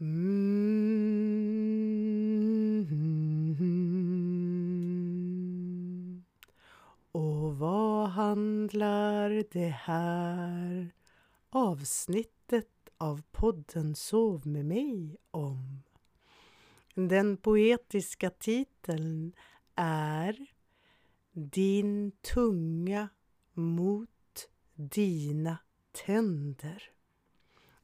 Mm. Och vad handlar det här avsnittet av podden Sov med mig om? Den poetiska titeln är Din tunga mot dina tänder.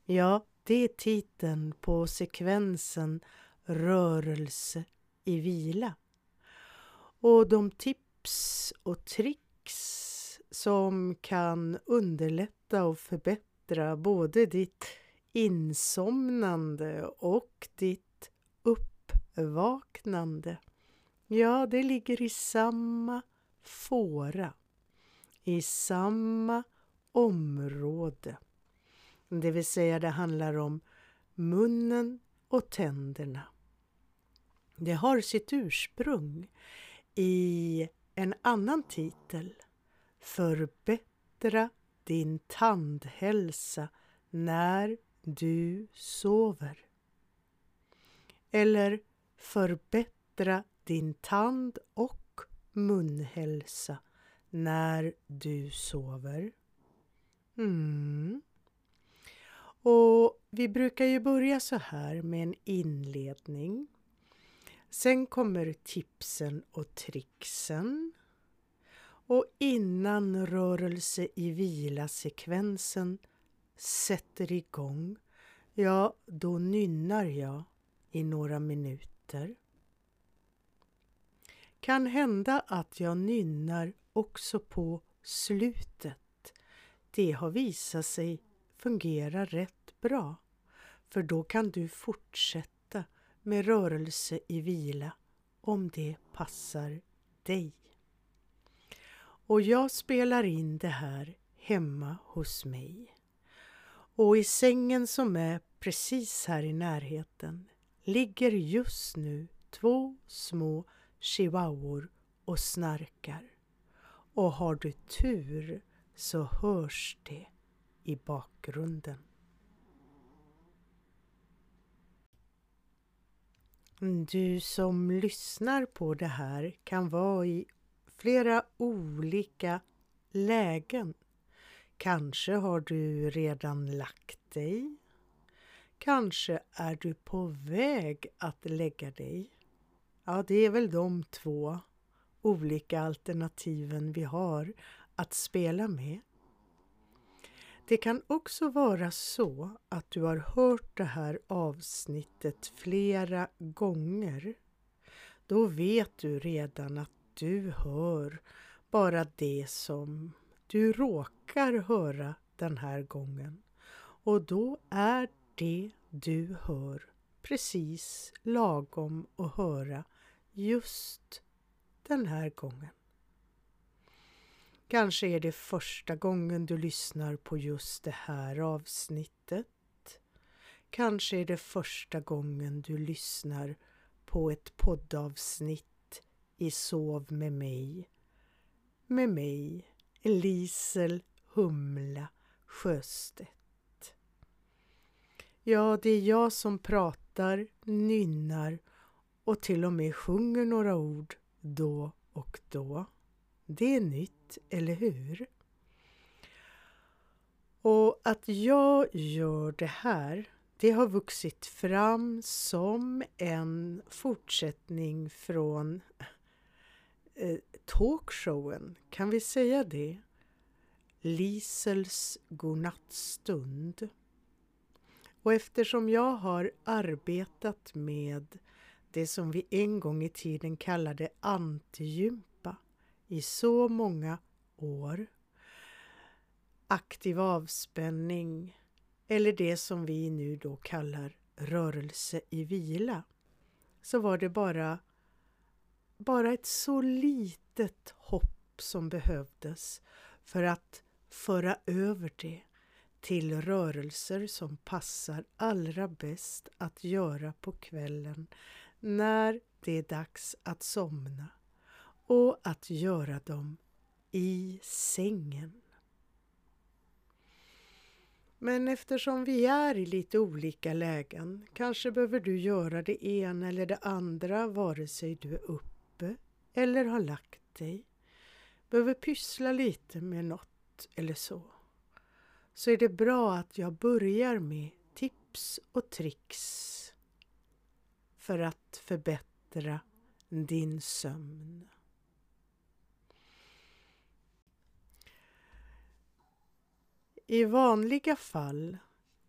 Ja, det är titeln på sekvensen Rörelse i vila. Och de tips och tricks som kan underlätta och förbättra både ditt insomnande och ditt uppvaknande. Ja, det ligger i samma fåra, i samma område. Det vill säga det handlar om munnen och tänderna. Det har sitt ursprung i en annan titel. Förbättra din tandhälsa när du sover. Eller förbättra din tand och munhälsa när du sover. Mm. Och vi brukar ju börja så här med en inledning. Sen kommer tipsen och tricksen. Och innan rörelse i vila-sekvensen sätter igång, ja, då nynnar jag i några minuter. Kan hända att jag nynnar också på slutet. Det har visat sig fungera rätt bra. För då kan du fortsätta med rörelse i vila om det passar dig. Och jag spelar in det här hemma hos mig. Och i sängen som är precis här i närheten ligger just nu två små chihuahuor och snarkar. Och har du tur så hörs det i bakgrunden. Du som lyssnar på det här kan vara i flera olika lägen. Kanske har du redan lagt dig. Kanske är du på väg att lägga dig. Ja, det är väl de två olika alternativen vi har att spela med. Det kan också vara så att du har hört det här avsnittet flera gånger. Då vet du redan att du hör bara det som du råkar höra den här gången. Och då är det du hör precis lagom att höra just den här gången. Kanske är det första gången du lyssnar på just det här avsnittet. Kanske är det första gången du lyssnar på ett poddavsnitt i Sov med mig. Med mig, Lisel Humla Sjöstedt. Ja, det är jag som pratar, nynnar och till och med sjunger några ord då och då. Det är nytt, eller hur? Och att jag gör det här, det har vuxit fram som en fortsättning från eh, talkshowen, kan vi säga det? Lisels godnattstund. Och eftersom jag har arbetat med det som vi en gång i tiden kallade antigympa i så många år. Aktiv avspänning eller det som vi nu då kallar rörelse i vila så var det bara, bara ett så litet hopp som behövdes för att föra över det till rörelser som passar allra bäst att göra på kvällen när det är dags att somna och att göra dem i sängen. Men eftersom vi är i lite olika lägen kanske behöver du göra det ena eller det andra vare sig du är uppe eller har lagt dig. Behöver pyssla lite med något eller så. Så är det bra att jag börjar med tips och tricks för att förbättra din sömn. I vanliga fall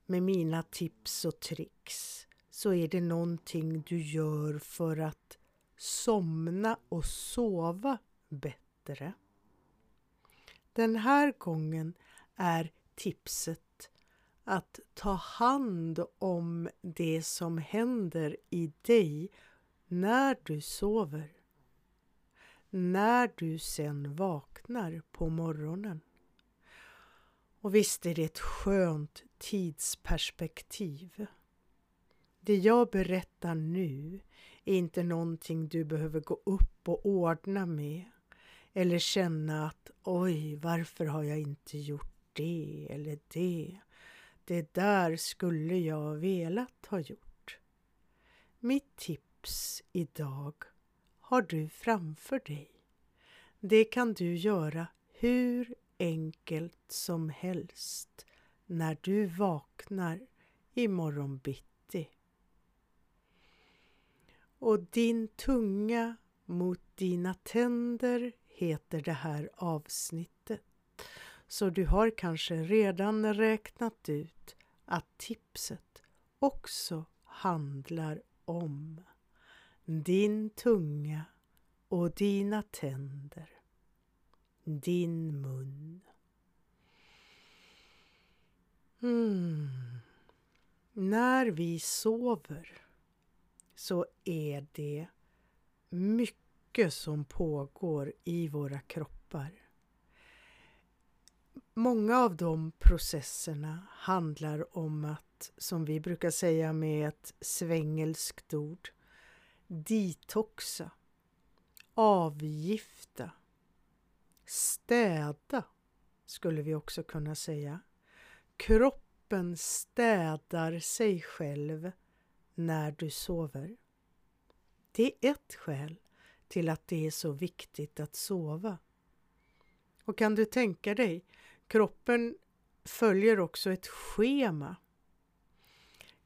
med mina tips och tricks så är det någonting du gör för att somna och sova bättre. Den här gången är tipset att ta hand om det som händer i dig när du sover. När du sen vaknar på morgonen. Och visst är det ett skönt tidsperspektiv. Det jag berättar nu är inte någonting du behöver gå upp och ordna med eller känna att oj, varför har jag inte gjort det eller det? Det där skulle jag velat ha gjort. Mitt tips idag har du framför dig. Det kan du göra hur enkelt som helst när du vaknar imorgon bitti. Och din tunga mot dina tänder heter det här avsnittet. Så du har kanske redan räknat ut att tipset också handlar om din tunga och dina tänder din mun. Mm. När vi sover så är det mycket som pågår i våra kroppar. Många av de processerna handlar om att, som vi brukar säga med ett svengelskt ord, detoxa, avgifta, Städa skulle vi också kunna säga. Kroppen städar sig själv när du sover. Det är ett skäl till att det är så viktigt att sova. Och kan du tänka dig, kroppen följer också ett schema.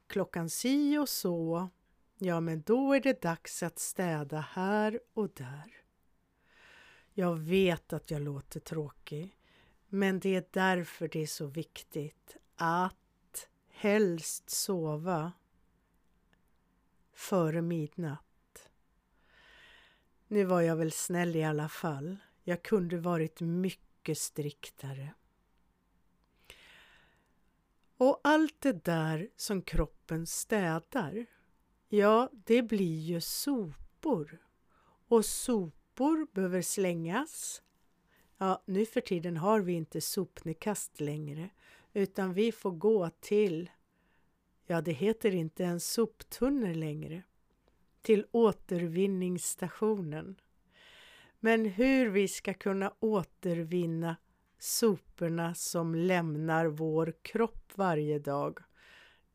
Klockan si och så, ja men då är det dags att städa här och där. Jag vet att jag låter tråkig, men det är därför det är så viktigt att helst sova före midnatt. Nu var jag väl snäll i alla fall. Jag kunde varit mycket striktare. Och allt det där som kroppen städar, ja, det blir ju sopor. Och sopor sopor behöver slängas. Ja, nu för tiden har vi inte sopnedkast längre utan vi får gå till, ja det heter inte en soptunnor längre, till återvinningsstationen. Men hur vi ska kunna återvinna soporna som lämnar vår kropp varje dag.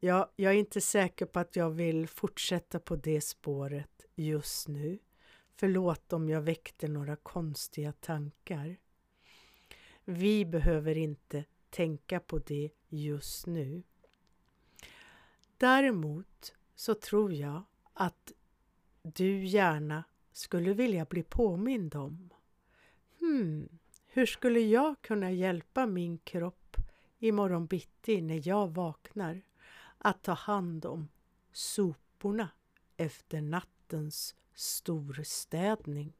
Ja, jag är inte säker på att jag vill fortsätta på det spåret just nu. Förlåt om jag väckte några konstiga tankar. Vi behöver inte tänka på det just nu. Däremot så tror jag att du gärna skulle vilja bli påmind om Hmm, hur skulle jag kunna hjälpa min kropp imorgon bitti när jag vaknar att ta hand om soporna efter nattens storstädning.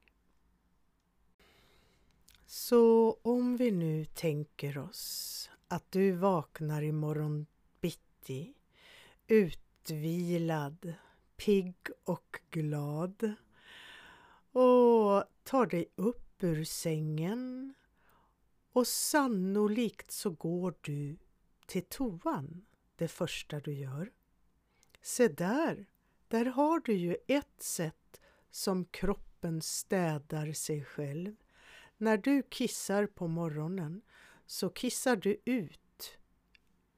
Så om vi nu tänker oss att du vaknar imorgon bitti utvilad, pigg och glad och tar dig upp ur sängen och sannolikt så går du till toan det första du gör. Se där, där har du ju ett sätt som kroppen städar sig själv. När du kissar på morgonen så kissar du ut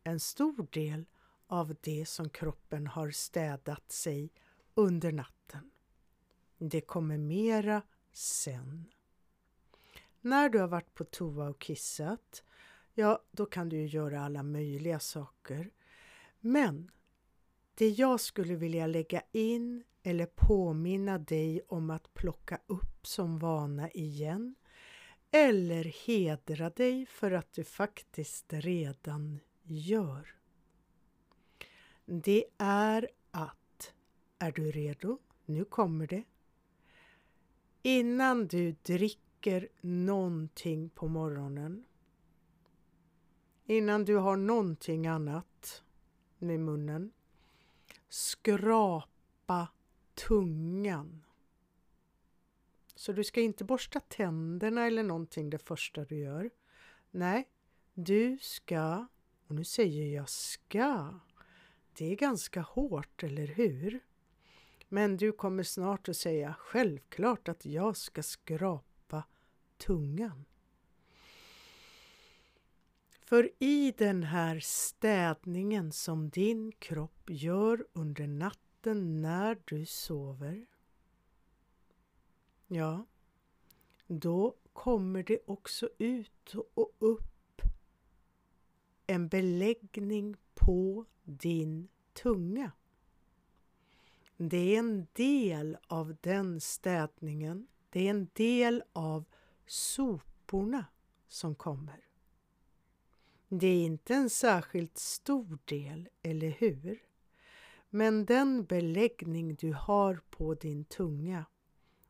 en stor del av det som kroppen har städat sig under natten. Det kommer mera sen. När du har varit på toa och kissat, ja, då kan du ju göra alla möjliga saker. Men det jag skulle vilja lägga in eller påminna dig om att plocka upp som vana igen eller hedra dig för att du faktiskt redan gör. Det är att, är du redo? Nu kommer det. Innan du dricker någonting på morgonen, innan du har någonting annat med munnen, skrapa tungan. Så du ska inte borsta tänderna eller någonting det första du gör. Nej, du ska, och nu säger jag ska, det är ganska hårt, eller hur? Men du kommer snart att säga självklart att jag ska skrapa tungan. För i den här städningen som din kropp gör under natten när du sover, ja, då kommer det också ut och upp en beläggning på din tunga. Det är en del av den städningen. Det är en del av soporna som kommer. Det är inte en särskilt stor del, eller hur? Men den beläggning du har på din tunga,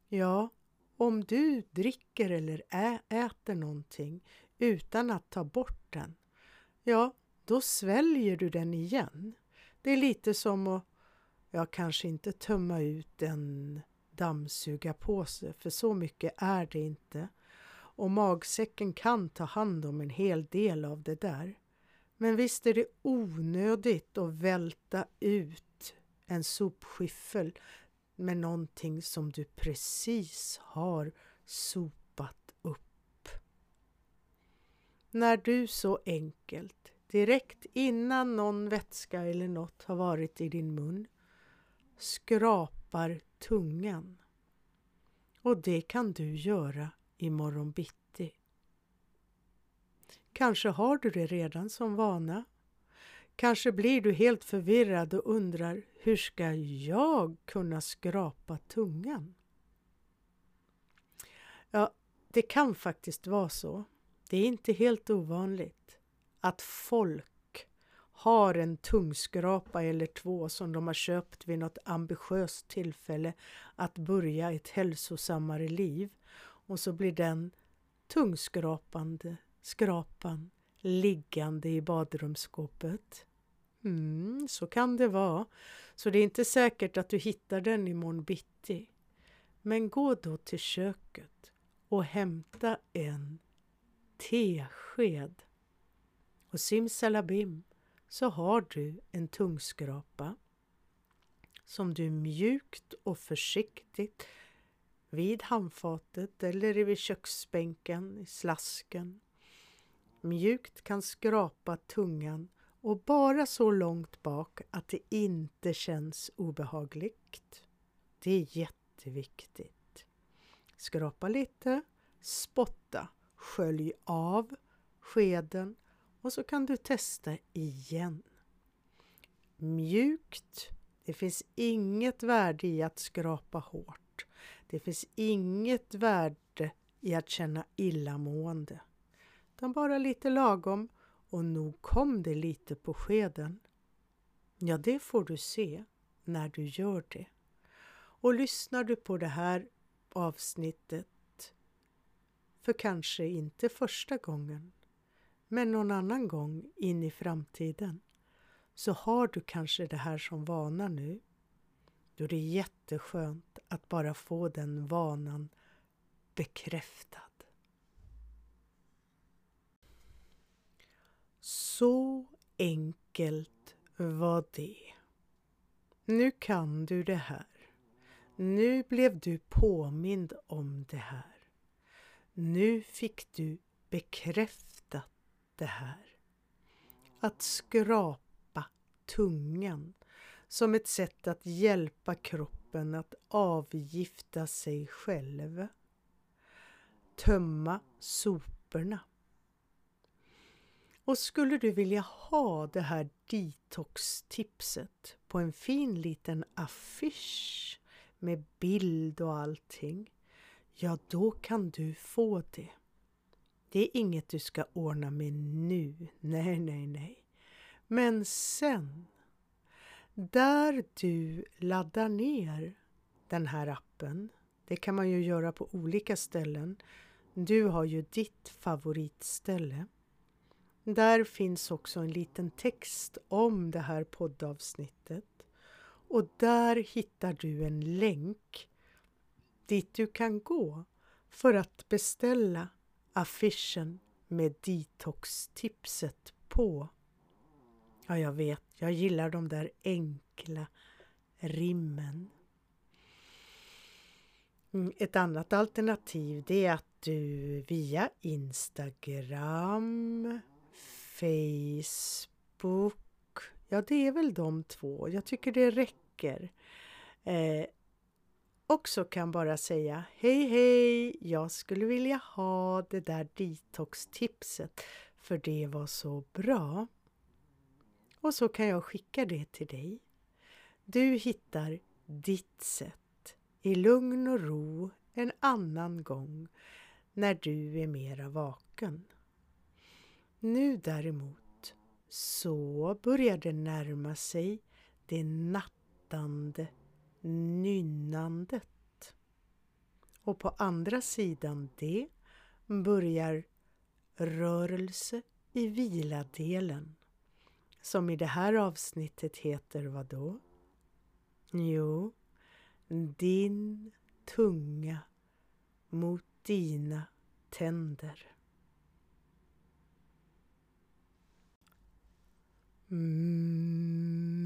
ja, om du dricker eller äter någonting utan att ta bort den, ja, då sväljer du den igen. Det är lite som att, ja, kanske inte tömma ut en dammsugarpåse, för så mycket är det inte och magsäcken kan ta hand om en hel del av det där. Men visst är det onödigt att välta ut en sopskyffel med någonting som du precis har sopat upp. När du så enkelt, direkt innan någon vätska eller något har varit i din mun, skrapar tungan. Och det kan du göra imorgon bitti. Kanske har du det redan som vana. Kanske blir du helt förvirrad och undrar hur ska jag kunna skrapa tungan? Ja, det kan faktiskt vara så. Det är inte helt ovanligt att folk har en tungskrapa eller två som de har köpt vid något ambitiöst tillfälle att börja ett hälsosammare liv och så blir den tungskrapande skrapan liggande i badrumsskåpet. Mm, så kan det vara. Så det är inte säkert att du hittar den imorgon bitti. Men gå då till köket och hämta en tesked. Och simsalabim så har du en tungskrapa som du mjukt och försiktigt vid handfatet eller vid köksbänken, i slasken. Mjukt kan skrapa tungan och bara så långt bak att det inte känns obehagligt. Det är jätteviktigt. Skrapa lite, spotta, skölj av skeden och så kan du testa igen. Mjukt. Det finns inget värde i att skrapa hårt. Det finns inget värde i att känna illamående. Utan bara lite lagom och nog kom det lite på skeden. Ja, det får du se när du gör det. Och lyssnar du på det här avsnittet för kanske inte första gången, men någon annan gång in i framtiden, så har du kanske det här som vana nu då är det jätteskönt att bara få den vanan bekräftad. Så enkelt var det. Nu kan du det här. Nu blev du påmind om det här. Nu fick du bekräftat det här. att skrapa tungan som ett sätt att hjälpa kroppen att avgifta sig själv. Tömma soporna. Och skulle du vilja ha det här detox-tipset på en fin liten affisch med bild och allting, ja då kan du få det. Det är inget du ska ordna med nu, nej, nej, nej. Men sen, där du laddar ner den här appen, det kan man ju göra på olika ställen. Du har ju ditt favoritställe. Där finns också en liten text om det här poddavsnittet och där hittar du en länk dit du kan gå för att beställa affischen med detox-tipset på. Ja, jag vet, jag gillar de där enkla rimmen. Mm, ett annat alternativ det är att du via Instagram, Facebook, ja det är väl de två, jag tycker det räcker. Eh, också kan bara säga hej hej, jag skulle vilja ha det där detox-tipset för det var så bra. Och så kan jag skicka det till dig. Du hittar ditt sätt i lugn och ro en annan gång när du är mera vaken. Nu däremot så börjar det närma sig det nattande nynnandet. Och på andra sidan det börjar rörelse i viladelen som i det här avsnittet heter vad då? Jo, din tunga mot dina tänder. Mm.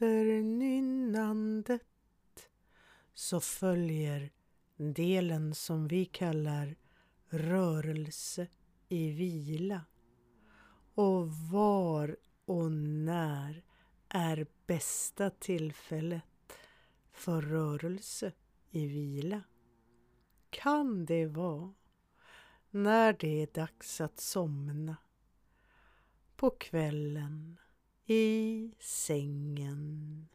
Efter nynnandet så följer delen som vi kallar rörelse i vila. Och var och när är bästa tillfället för rörelse i vila? Kan det vara när det är dags att somna på kvällen i sängen.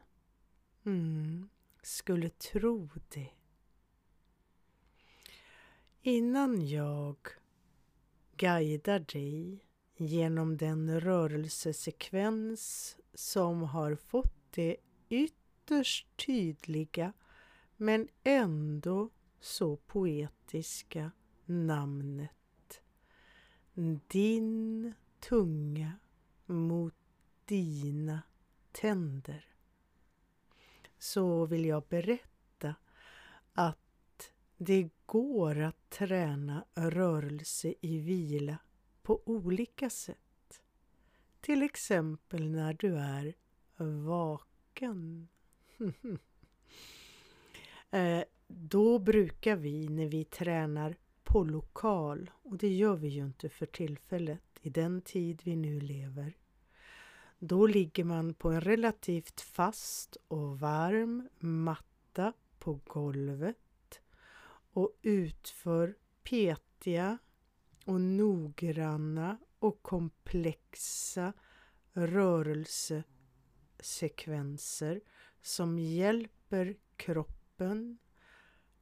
Mm, skulle tro det. Innan jag guidar dig genom den rörelsesekvens som har fått det ytterst tydliga men ändå så poetiska namnet Din tunga mot dina tänder så vill jag berätta att det går att träna rörelse i vila på olika sätt. Till exempel när du är vaken. Eh, då brukar vi när vi tränar på lokal, och det gör vi ju inte för tillfället i den tid vi nu lever. Då ligger man på en relativt fast och varm matta på golvet och utför petiga och noggranna och komplexa rörelsesekvenser som hjälper kroppen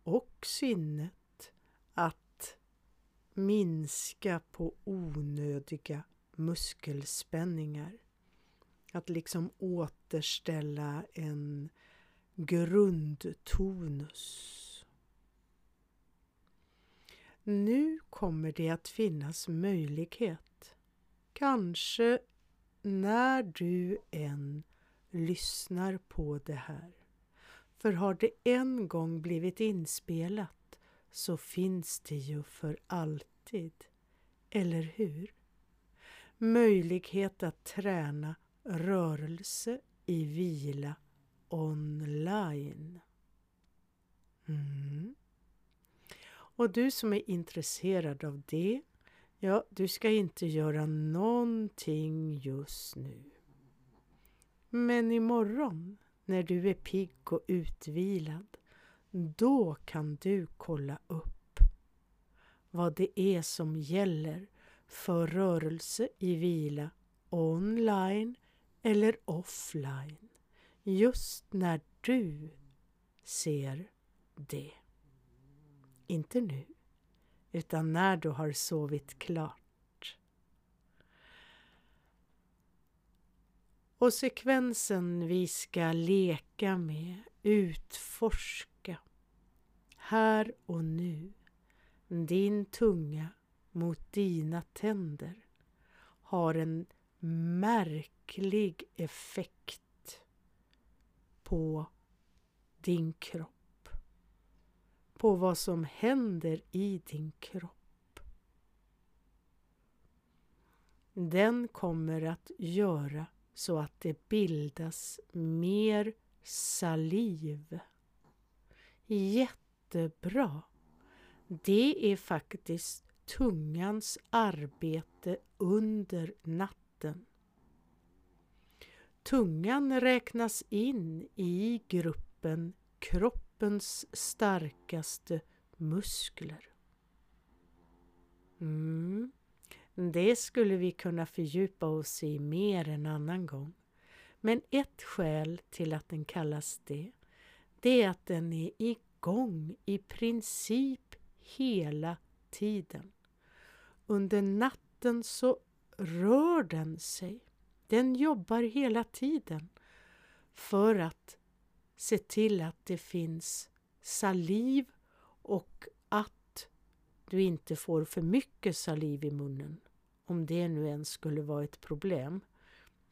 och sinnet att minska på onödiga muskelspänningar. Att liksom återställa en grundtonus. Nu kommer det att finnas möjlighet, kanske när du än lyssnar på det här. För har det en gång blivit inspelat så finns det ju för alltid. Eller hur? Möjlighet att träna rörelse i vila online. Mm. Och du som är intresserad av det, ja, du ska inte göra någonting just nu. Men imorgon, när du är pigg och utvilad, då kan du kolla upp vad det är som gäller för rörelse i vila online eller offline just när du ser det. Inte nu, utan när du har sovit klart. Och sekvensen vi ska leka med, utforska, här och nu, din tunga mot dina tänder har en märklig effekt på din kropp på vad som händer i din kropp. Den kommer att göra så att det bildas mer saliv. Jättebra! Det är faktiskt tungans arbete under natten. Tungan räknas in i gruppen kroppens starkaste muskler. Mm. Det skulle vi kunna fördjupa oss i mer en annan gång. Men ett skäl till att den kallas det, det är att den är igång i princip hela tiden. Under natten så rör den sig. Den jobbar hela tiden för att se till att det finns saliv och att du inte får för mycket saliv i munnen. Om det nu ens skulle vara ett problem.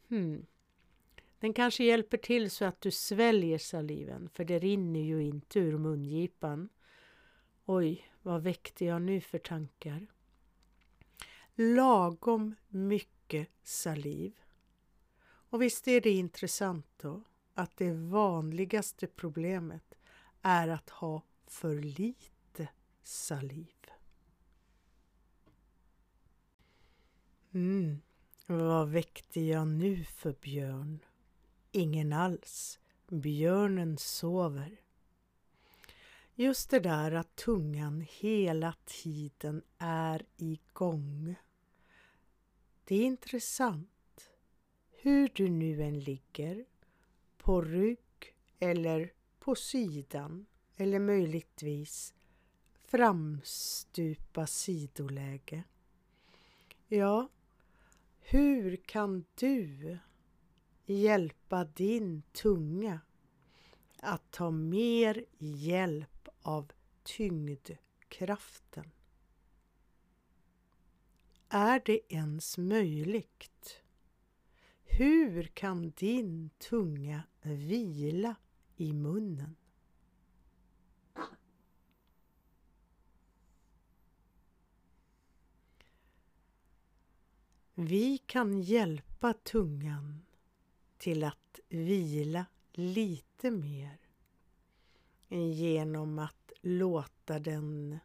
Hmm. Den kanske hjälper till så att du sväljer saliven, för det rinner ju inte ur mungipan. Oj, vad väckte jag nu för tankar? Lagom mycket saliv. Och visst är det intressant då? att det vanligaste problemet är att ha för lite saliv. Mm, vad väckte jag nu för björn? Ingen alls. Björnen sover. Just det där att tungan hela tiden är igång. Det är intressant. Hur du nu än ligger på rygg eller på sidan eller möjligtvis framstupa sidoläge. Ja, hur kan du hjälpa din tunga att ta mer hjälp av tyngdkraften? Är det ens möjligt? Hur kan din tunga vila i munnen? Vi kan hjälpa tungan till att vila lite mer genom att låta den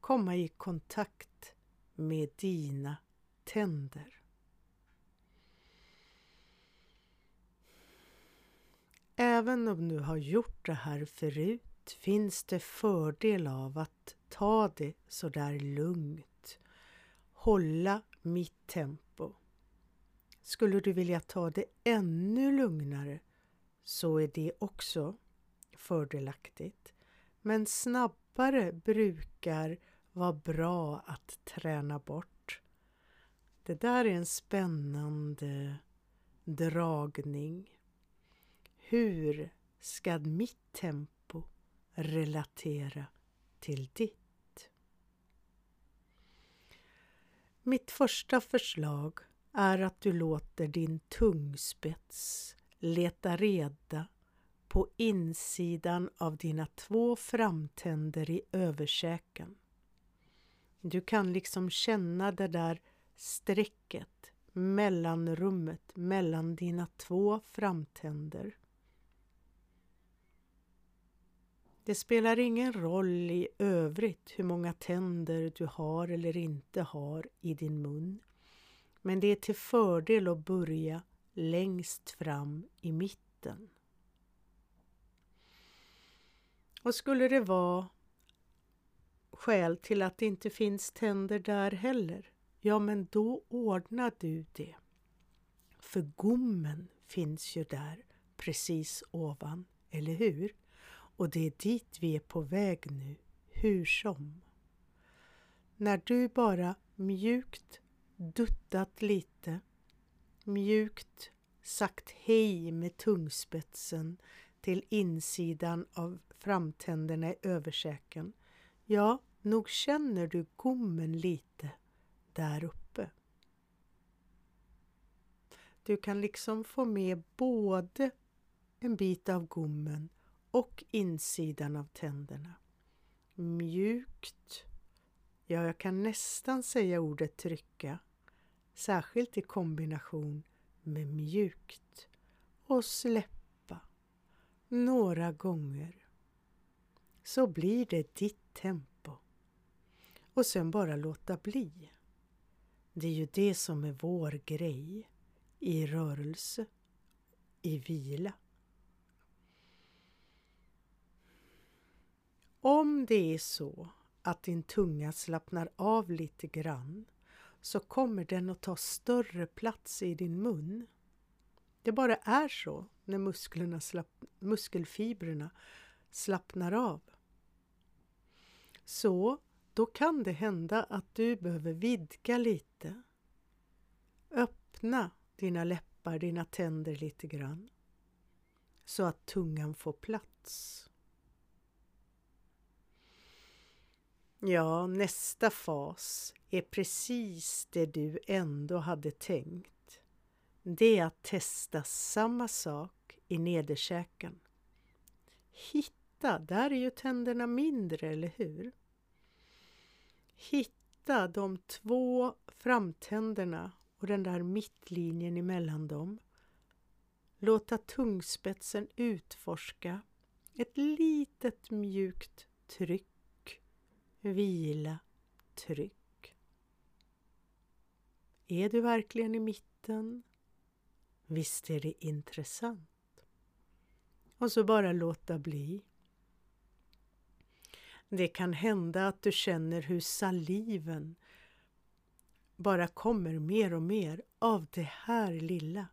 komma i kontakt med dina tänder. Även om du har gjort det här förut finns det fördel av att ta det sådär lugnt. Hålla mitt tempo. Skulle du vilja ta det ännu lugnare så är det också fördelaktigt. Men snabbare brukar vara bra att träna bort. Det där är en spännande dragning. Hur ska mitt tempo relatera till ditt? Mitt första förslag är att du låter din tungspets leta reda på insidan av dina två framtänder i översäken. Du kan liksom känna det där strecket, mellanrummet mellan dina två framtänder. Det spelar ingen roll i övrigt hur många tänder du har eller inte har i din mun. Men det är till fördel att börja längst fram i mitten. Och skulle det vara skäl till att det inte finns tänder där heller, ja men då ordnar du det. För gommen finns ju där precis ovan, eller hur? Och det är dit vi är på väg nu, hur som. När du bara mjukt duttat lite, mjukt sagt hej med tungspetsen till insidan av framtänderna i översäken, ja, nog känner du gommen lite där uppe. Du kan liksom få med både en bit av gommen och insidan av tänderna. Mjukt. Ja, jag kan nästan säga ordet trycka. Särskilt i kombination med mjukt. Och släpp några gånger. Så blir det ditt tempo. Och sen bara låta bli. Det är ju det som är vår grej i rörelse, i vila. Om det är så att din tunga slappnar av lite grann så kommer den att ta större plats i din mun. Det bara är så när musklerna slapp, muskelfibrerna slappnar av. Så då kan det hända att du behöver vidga lite. Öppna dina läppar, dina tänder lite grann så att tungan får plats. Ja, nästa fas är precis det du ändå hade tänkt. Det är att testa samma sak i nederkäken. Hitta, där är ju tänderna mindre, eller hur? Hitta de två framtänderna och den där mittlinjen emellan dem. Låta tungspetsen utforska ett litet mjukt tryck vila, tryck. Är du verkligen i mitten? Visst är det intressant? Och så bara låta bli. Det kan hända att du känner hur saliven bara kommer mer och mer av det här lilla.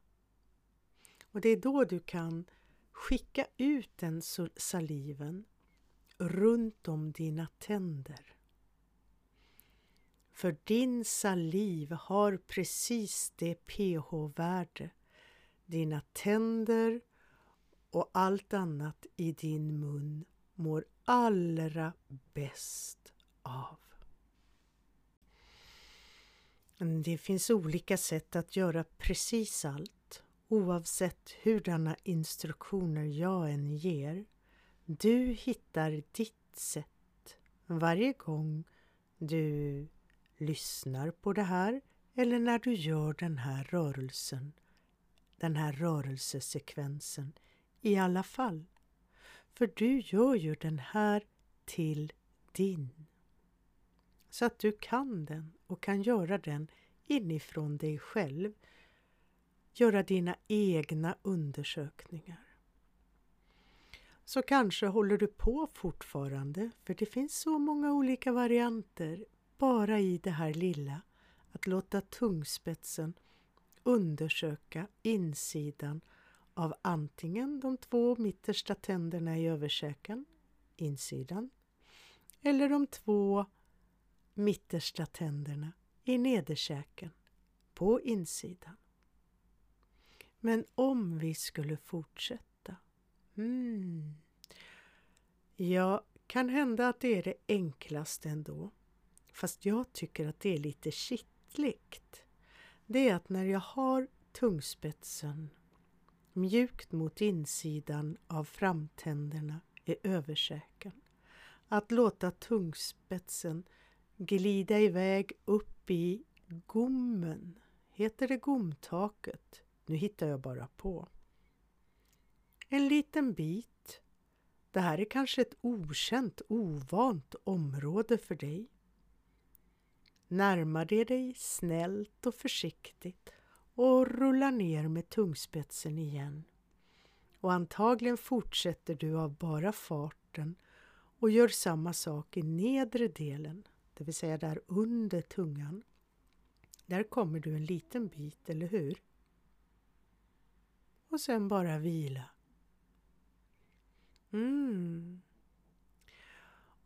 Och det är då du kan skicka ut den saliven runt om dina tänder. För din saliv har precis det pH-värde dina tänder och allt annat i din mun mår allra bäst av. Mm, det finns olika sätt att göra precis allt oavsett hurdana instruktioner jag än ger. Du hittar ditt sätt varje gång du lyssnar på det här eller när du gör den här rörelsen, den här rörelsesekvensen i alla fall. För du gör ju den här till din. Så att du kan den och kan göra den inifrån dig själv. Göra dina egna undersökningar. Så kanske håller du på fortfarande, för det finns så många olika varianter bara i det här lilla att låta tungspetsen undersöka insidan av antingen de två mittersta tänderna i översäken, insidan, eller de två mittersta tänderna i nederkäken, på insidan. Men om vi skulle fortsätta? Hmm. Ja, kan hända att det är det enklaste ändå. Fast jag tycker att det är lite kittligt. Det är att när jag har tungspetsen mjukt mot insidan av framtänderna i översäken. Att låta tungspetsen glida iväg upp i gommen. Heter det gomtaket? Nu hittar jag bara på. En liten bit. Det här är kanske ett okänt, ovant område för dig. Närmar det dig snällt och försiktigt och rullar ner med tungspetsen igen. Och antagligen fortsätter du av bara farten och gör samma sak i nedre delen, det vill säga där under tungan. Där kommer du en liten bit, eller hur? Och sen bara vila. Mm.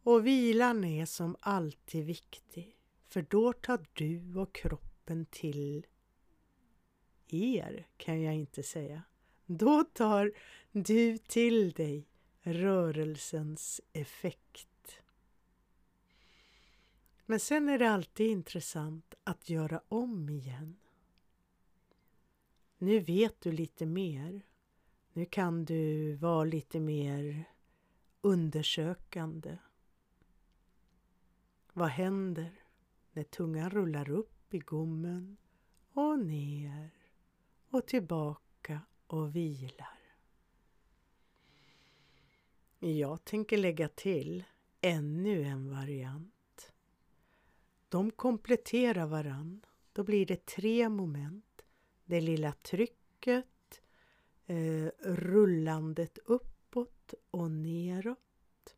Och vilan är som alltid viktig, för då tar du och kroppen till er kan jag inte säga. Då tar du till dig rörelsens effekt. Men sen är det alltid intressant att göra om igen. Nu vet du lite mer. Nu kan du vara lite mer undersökande. Vad händer när tungan rullar upp i gommen och ner och tillbaka och vilar. Jag tänker lägga till ännu en variant. De kompletterar varann. Då blir det tre moment. Det lilla trycket, eh, rullandet uppåt och neråt.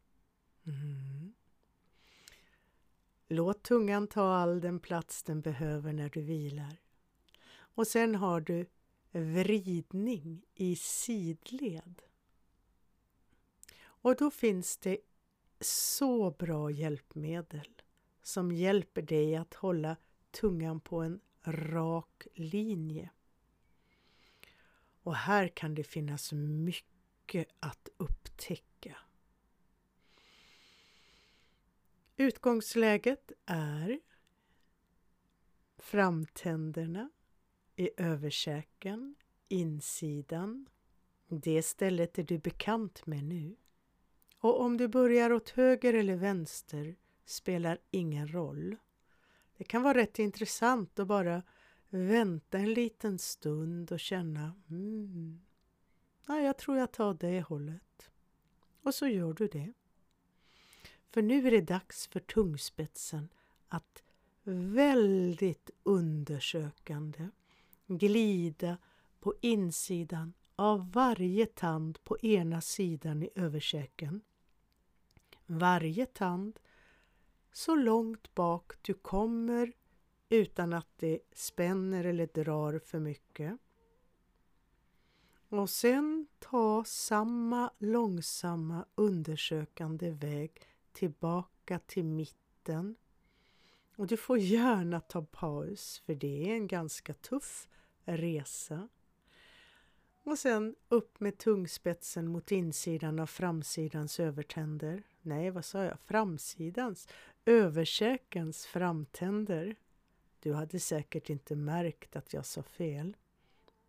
Mm. Låt tungan ta all den plats den behöver när du vilar. Och sen har du vridning i sidled. Och då finns det så bra hjälpmedel som hjälper dig att hålla tungan på en rak linje. Och här kan det finnas mycket att upptäcka. Utgångsläget är framtänderna i översäken, insidan. Det stället är du bekant med nu. Och om du börjar åt höger eller vänster spelar ingen roll. Det kan vara rätt intressant att bara vänta en liten stund och känna mm, ja, jag tror jag tar det hållet. Och så gör du det. För nu är det dags för tungspetsen att väldigt undersökande glida på insidan av varje tand på ena sidan i översäken. Varje tand så långt bak du kommer utan att det spänner eller drar för mycket. Och sen ta samma långsamma undersökande väg tillbaka till mitten. Och du får gärna ta paus för det är en ganska tuff resa. Och sen upp med tungspetsen mot insidan av framsidans övertänder. Nej, vad sa jag? Framsidans? Överkäkens framtänder. Du hade säkert inte märkt att jag sa fel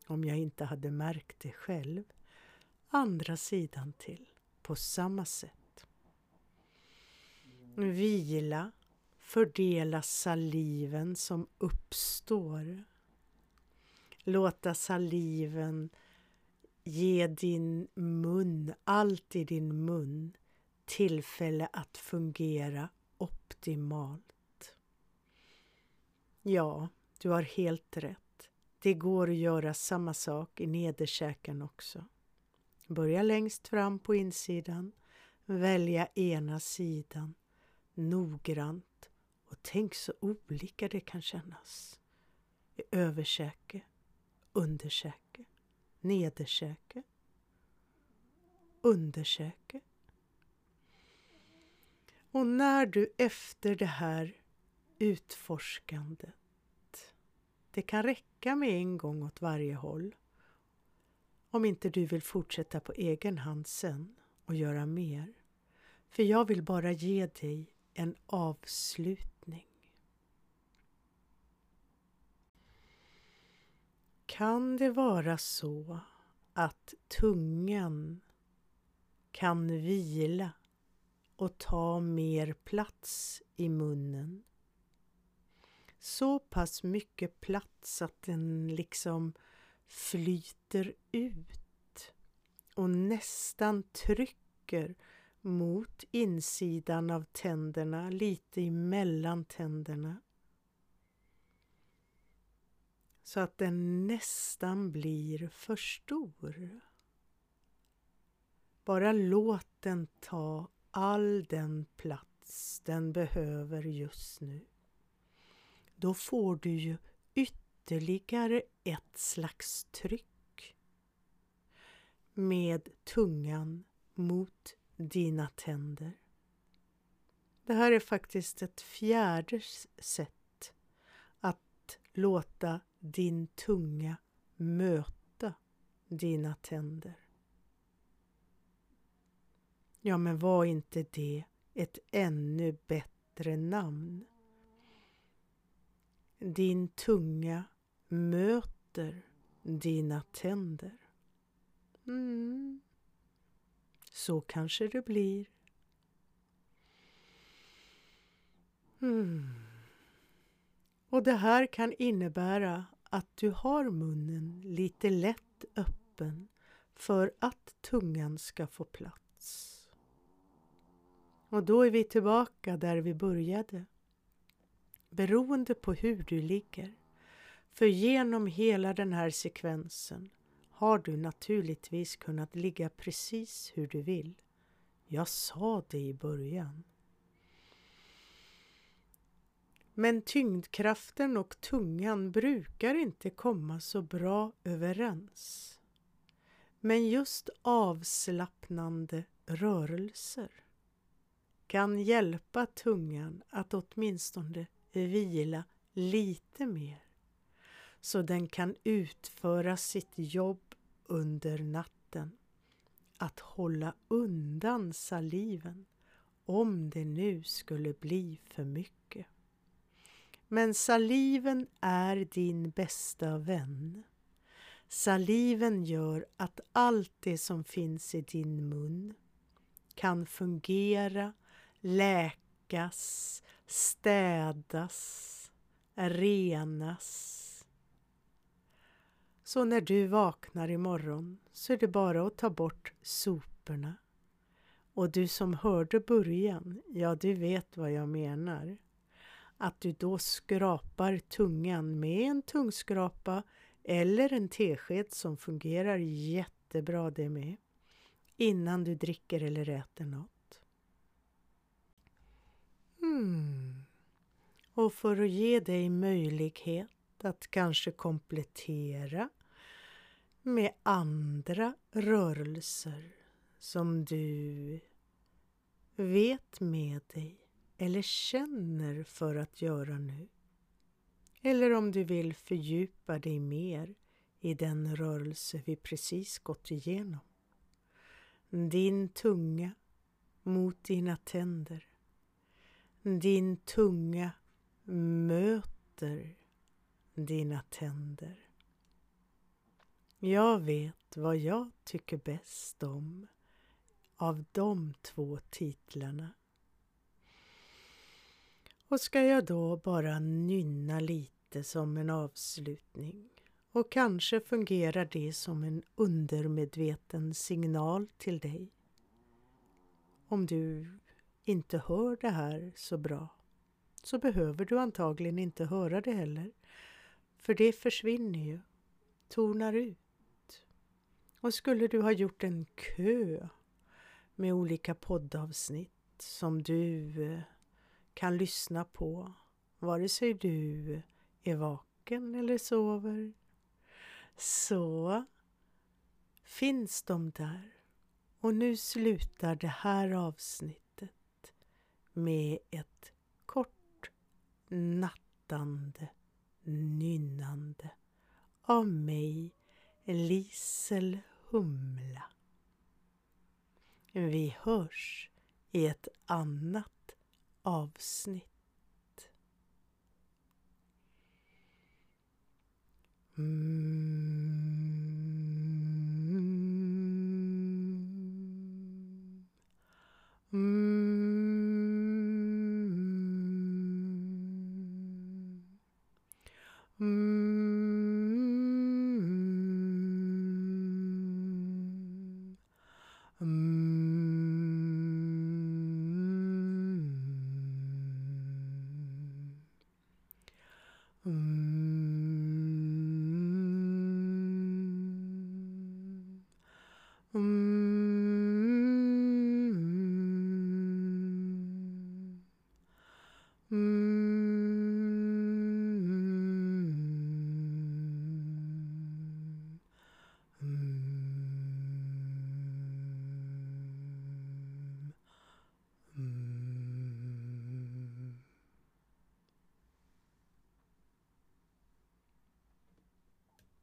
om jag inte hade märkt det själv. Andra sidan till, på samma sätt. Vila, fördela saliven som uppstår. Låta saliven ge din mun, allt i din mun, tillfälle att fungera optimalt. Ja, du har helt rätt. Det går att göra samma sak i nederkäken också. Börja längst fram på insidan, välja ena sidan noggrant och tänk så olika det kan kännas. I överkäke, underkäke, nederkäke, underkäke. Och när du efter det här utforskandet det kan räcka med en gång åt varje håll. Om inte du vill fortsätta på egen hand sen och göra mer. För jag vill bara ge dig en avslutning. Kan det vara så att tungan kan vila och ta mer plats i munnen så pass mycket plats att den liksom flyter ut och nästan trycker mot insidan av tänderna, lite emellan tänderna. Så att den nästan blir för stor. Bara låt den ta all den plats den behöver just nu då får du ju ytterligare ett slags tryck med tungan mot dina tänder. Det här är faktiskt ett fjärde sätt att låta din tunga möta dina tänder. Ja, men var inte det ett ännu bättre namn? Din tunga möter dina tänder. Mm. Så kanske det blir. Mm. Och det här kan innebära att du har munnen lite lätt öppen för att tungan ska få plats. Och då är vi tillbaka där vi började beroende på hur du ligger. För genom hela den här sekvensen har du naturligtvis kunnat ligga precis hur du vill. Jag sa det i början. Men tyngdkraften och tungan brukar inte komma så bra överens. Men just avslappnande rörelser kan hjälpa tungan att åtminstone vila lite mer så den kan utföra sitt jobb under natten. Att hålla undan saliven om det nu skulle bli för mycket. Men saliven är din bästa vän. Saliven gör att allt det som finns i din mun kan fungera, läkas, städas, renas. Så när du vaknar imorgon så är det bara att ta bort soporna. Och du som hörde början, ja du vet vad jag menar. Att du då skrapar tungan med en tungskrapa eller en tesked som fungerar jättebra det med innan du dricker eller äter något. Mm. Och för att ge dig möjlighet att kanske komplettera med andra rörelser som du vet med dig eller känner för att göra nu. Eller om du vill fördjupa dig mer i den rörelse vi precis gått igenom. Din tunga mot dina tänder. Din tunga möter dina tänder. Jag vet vad jag tycker bäst om av de två titlarna. Och ska jag då bara nynna lite som en avslutning och kanske fungerar det som en undermedveten signal till dig. Om du inte hör det här så bra så behöver du antagligen inte höra det heller. För det försvinner ju, tonar ut. Och skulle du ha gjort en kö med olika poddavsnitt som du eh, kan lyssna på vare sig du är vaken eller sover så finns de där. Och nu slutar det här avsnittet med ett kort nattande nynnande av mig, Lisel Humla. Vi hörs i ett annat avsnitt. Mm. Mm. mm.